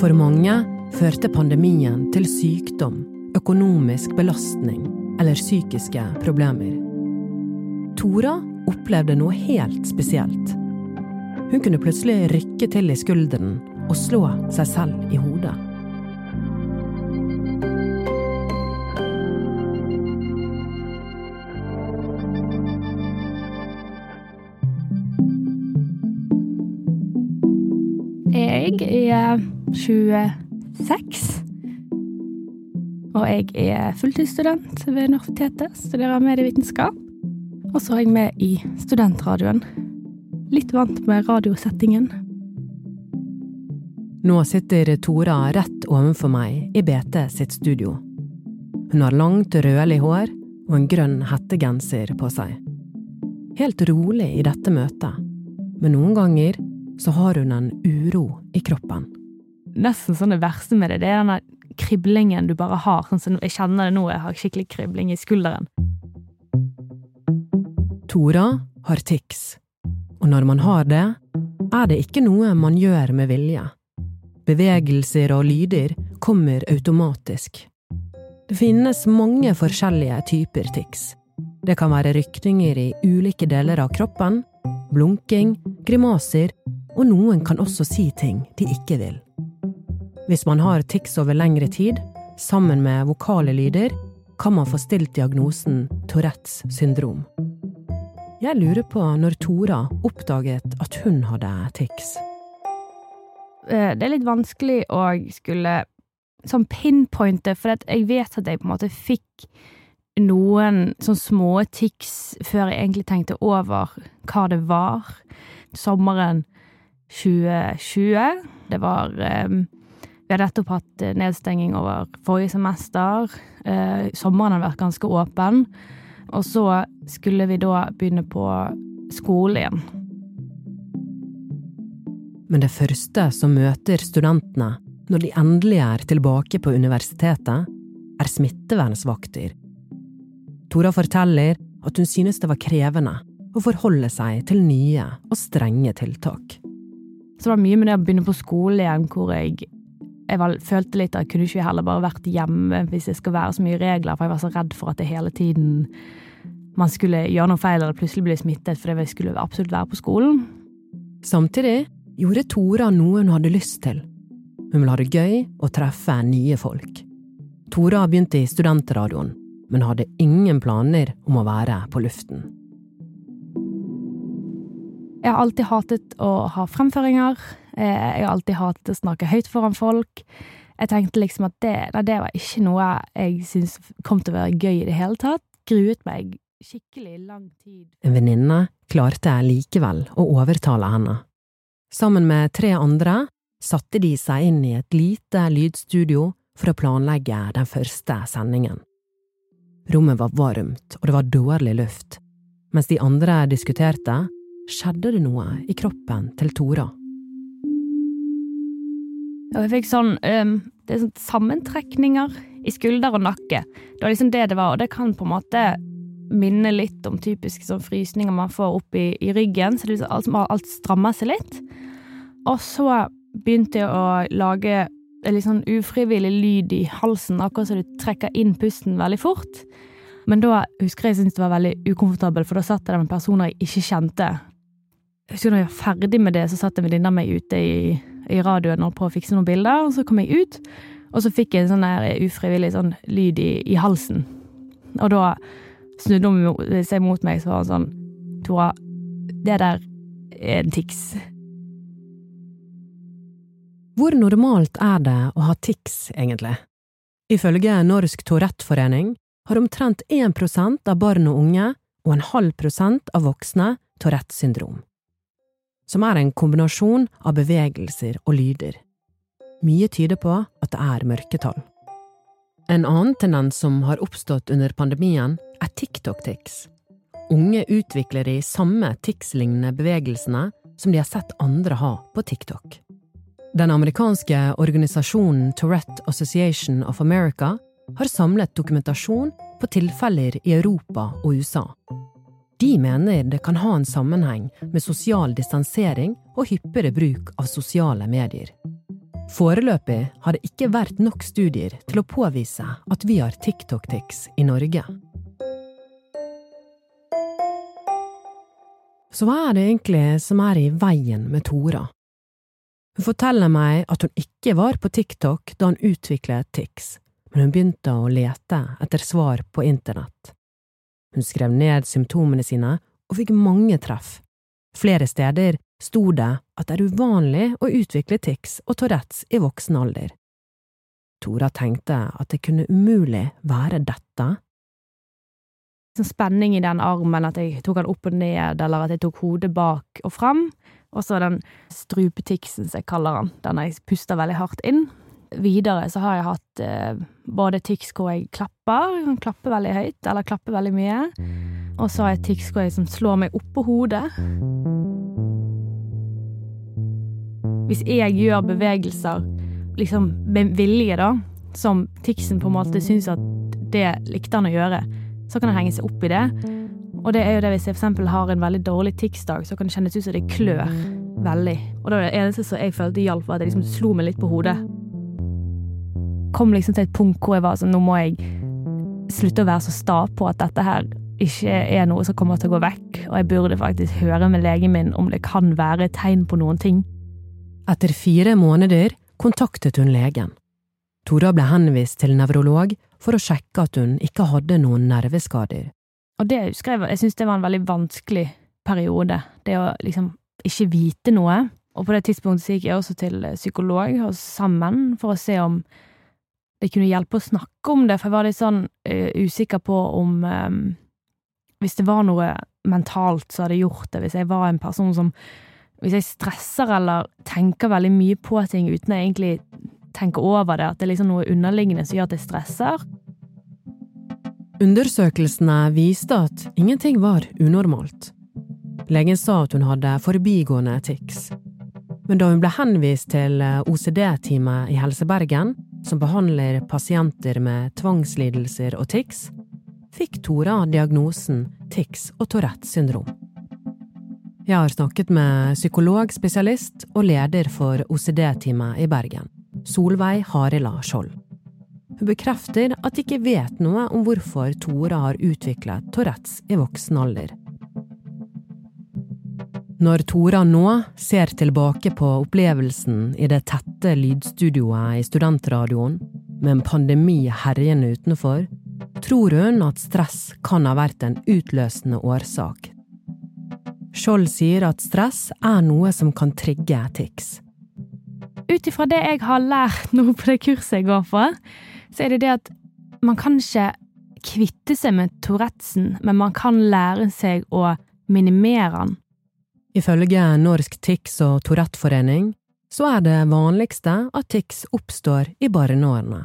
For mange førte pandemien til sykdom, økonomisk belastning eller psykiske problemer. Tora opplevde noe helt spesielt. Hun kunne plutselig rykke til i skulderen og slå seg selv i hodet. Jeg er 26. Og jeg er fulltidsstudent ved universitetet, studerer medievitenskap. Og så er jeg med i studentradioen. Litt vant med radiosettingen. Nå sitter Tora rett ovenfor meg i BT sitt studio. Hun har langt, rødlig hår og en grønn hettegenser på seg. Helt rolig i dette møtet, men noen ganger så har hun en uro i kroppen. Nesten sånn det verste med det, det er denne kriblingen du bare har. Sånn som jeg kjenner det nå, jeg har skikkelig kribling i skulderen. Tora har tics, og når man har det, er det ikke noe man gjør med vilje. Bevegelser og lyder kommer automatisk. Det finnes mange forskjellige typer tics. Det kan være rykninger i ulike deler av kroppen, blunking, grimaser, og noen kan også si ting de ikke vil. Hvis man har tics over lengre tid, sammen med vokale lyder, kan man få stilt diagnosen Tourettes syndrom. Jeg lurer på når Tora oppdaget at hun hadde tics. Eh, Det er litt vanskelig å skulle sånn pinpointe, for jeg vet at jeg på en måte fikk noen sånn små tics før jeg egentlig tenkte over hva det var. Sommeren 2020. Det var eh, Vi hadde nettopp hatt eh, nedstenging over forrige semester. Eh, sommeren hadde vært ganske åpen. Og så skulle vi da begynne på skole igjen. Men det første som møter studentene når de endelig er tilbake på universitetet, er smittevernsvakter. Tora forteller at hun synes det var krevende å forholde seg til nye og strenge tiltak. Så det var mye med det å begynne på skole igjen, hvor jeg, jeg var, følte litt at jeg kunne ikke heller bare vært hjemme hvis det skal være så mye regler, for jeg var så redd for at det hele tiden man skulle gjøre noe feil eller plutselig bli smittet fordi jeg skulle absolutt være på skolen. Samtidig gjorde Tora noe hun hadde lyst til. Hun ville ha det gøy og treffe nye folk. Tora begynte i studentradioen, men hadde ingen planer om å være på luften. Jeg har alltid hatet å ha fremføringer. Eh, Jeg har alltid hatet å snakke høyt foran folk. Jeg tenkte liksom at det, nei, det var ikke noe jeg syntes kom til å være gøy i det hele tatt. Gruet meg skikkelig lang tid. En venninne klarte likevel å overtale henne. Sammen med tre andre satte de seg inn i et lite lydstudio for å planlegge den første sendingen. Rommet var varmt, og det var dårlig luft. Mens de andre diskuterte, skjedde det noe i kroppen til Tora. Og jeg fikk sånn um, Det er sånn sammentrekninger i skulder og nakke. Det var liksom det det var, og det kan på en måte minne litt om typiske sånn frysninger man får opp i, i ryggen, så liksom alt, alt strammer seg litt. Og så begynte jeg å lage en litt sånn ufrivillig lyd i halsen, akkurat som du trekker inn pusten veldig fort. Men da husker jeg syntes det var veldig ukomfortabelt, for da satt jeg der med personer jeg ikke kjente. Jeg husker når jeg var ferdig med det, så satt en venninne av meg ute i, i radioen og prøvde å fikse noen bilder, og så kom jeg ut, og så fikk jeg en sånn der ufrivillig sånn lyd i, i halsen. Og da snudde hun seg mot meg, så var sånn Tora, det der er en tics. Hvor normalt er det å ha tics, egentlig? Ifølge Norsk Touretteforening har omtrent 1% av barn og unge og en halv prosent av voksne Tourettes syndrom, som er en kombinasjon av bevegelser og lyder. Mye tyder på at det er mørketall. En annen tendens som har oppstått under pandemien, er TikTok-tics. Unge utvikler de samme tics-lignende bevegelsene som de har sett andre ha på TikTok. Den amerikanske organisasjonen Tourette Association of America har samlet dokumentasjon på tilfeller i Europa og USA. De mener det kan ha en sammenheng med sosial distansering og hyppigere bruk av sosiale medier. Foreløpig har det ikke vært nok studier til å påvise at vi har TikTok-tics i Norge. Så hva er det egentlig som er i veien med Tora? Hun forteller meg at hun ikke var på TikTok da hun utviklet tics, men hun begynte å lete etter svar på internett. Hun skrev ned symptomene sine og fikk mange treff. Flere steder sto det at det er uvanlig å utvikle tics og Tourettes i voksen alder. Tora tenkte at det kunne umulig være dette sånn spenning i den armen, at jeg tok den opp og ned, eller at jeg tok hodet bak og fram. Og så den strupetiksen, som jeg kaller den, den jeg puster veldig hardt inn. Videre så har jeg hatt eh, både hvor jeg klapper, jeg kan klappe veldig høyt, eller klappe veldig mye. Og så har jeg hvor jeg som slår meg oppå hodet. Hvis jeg gjør bevegelser liksom med vilje, da, som ticsen på en måte syns at det likte han å gjøre, så kan han henge seg opp i det. Og det er jo det hvis jeg f.eks. har en veldig dårlig tics-dag, så kan det kjennes ut som det klør veldig. Og da er det eneste som jeg følte hjalp, var at jeg liksom slo meg litt på hodet. Kom liksom til et punkt hvor jeg var sånn, nå må jeg slutte å være så sta på at dette her ikke er noe som kommer til å gå vekk, og jeg burde faktisk høre med legen min om det kan være et tegn på noen ting. Etter fire måneder kontaktet hun legen. Tora ble henvist til nevrolog for å sjekke at hun ikke hadde noen nerveskader. Og det husker jeg, jeg synes det var en veldig vanskelig periode, det å liksom ikke vite noe. Og på det tidspunktet gikk jeg også til psykolog og sammen for å se om det kunne hjelpe å snakke om det, for jeg var litt sånn uh, usikker på om um, Hvis det var noe mentalt som hadde gjort det, hvis jeg var en person som Hvis jeg stresser eller tenker veldig mye på ting uten å egentlig tenke over det, at det er liksom noe underliggende som gjør at jeg stresser. Undersøkelsene viste at ingenting var unormalt. Legen sa at hun hadde forbigående tics. Men da hun ble henvist til OCD-teamet i Helse Bergen, som behandler pasienter med tvangslidelser og tics, fikk Tora diagnosen tics og Tourettes syndrom. Jeg har snakket med psykolog, spesialist og leder for OCD-teamet i Bergen. Solveig Harila Skjold. Hun bekrefter at de ikke vet noe om hvorfor Tora har utviklet Tourettes i voksen alder. Når Tora nå ser tilbake på opplevelsen i det tette lydstudioet i studentradioen, med en pandemi herjende utenfor, tror hun at stress kan ha vært en utløsende årsak. Skjold sier at stress er noe som kan trigge tics ut ifra det jeg har lært nå på det kurset jeg går på, så er det det at man kan ikke kvitte seg med Tourettesen, men man kan lære seg å minimere den. Ifølge Norsk Tics- og Tourette-forening så er det vanligste at tics oppstår i barneårene.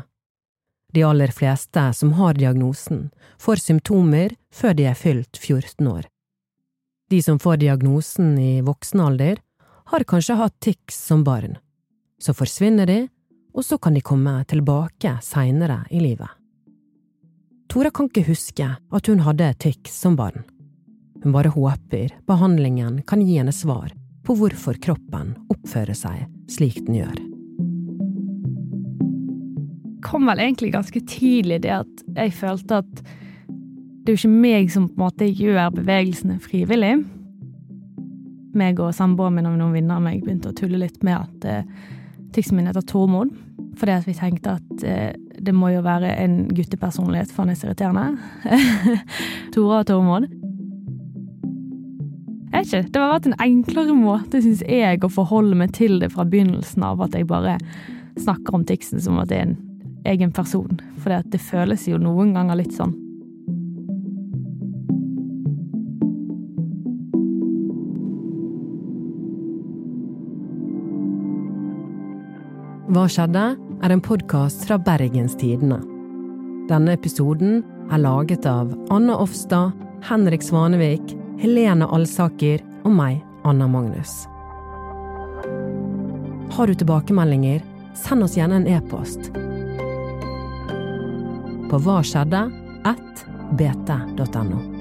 De aller fleste som har diagnosen, får symptomer før de er fylt 14 år. De som får diagnosen i voksen alder, har kanskje hatt tics som barn, så forsvinner de, og så kan de komme tilbake seinere i livet. Tora kan ikke huske at hun hadde tics som barn. Hun bare håper behandlingen kan gi henne svar på hvorfor kroppen oppfører seg slik den gjør. Det kom vel egentlig ganske tidlig det at jeg følte at det er jo ikke meg som på en måte gjør bevegelsene frivillig. Meg og samboeren min og noen venner av meg begynte å tulle litt med at eh, Ticsen min heter Tormod, fordi at vi tenkte at eh, det må jo være en guttepersonlighet, for han er så irriterende. Tora og Tormod. Jeg ikke, Det har vært en enklere måte, syns jeg, å forholde meg til det fra begynnelsen av, at jeg bare snakker om Tixen som at det er en egen person. For det føles jo noen ganger litt sånn. Hva skjedde? er en podkast fra Bergens Tidende. Denne episoden er laget av Anna Offstad, Henrik Svanevik, Helene Alsaker og meg, Anna Magnus. Har du tilbakemeldinger, send oss gjerne en e-post. På hva skjedde? at bt.no.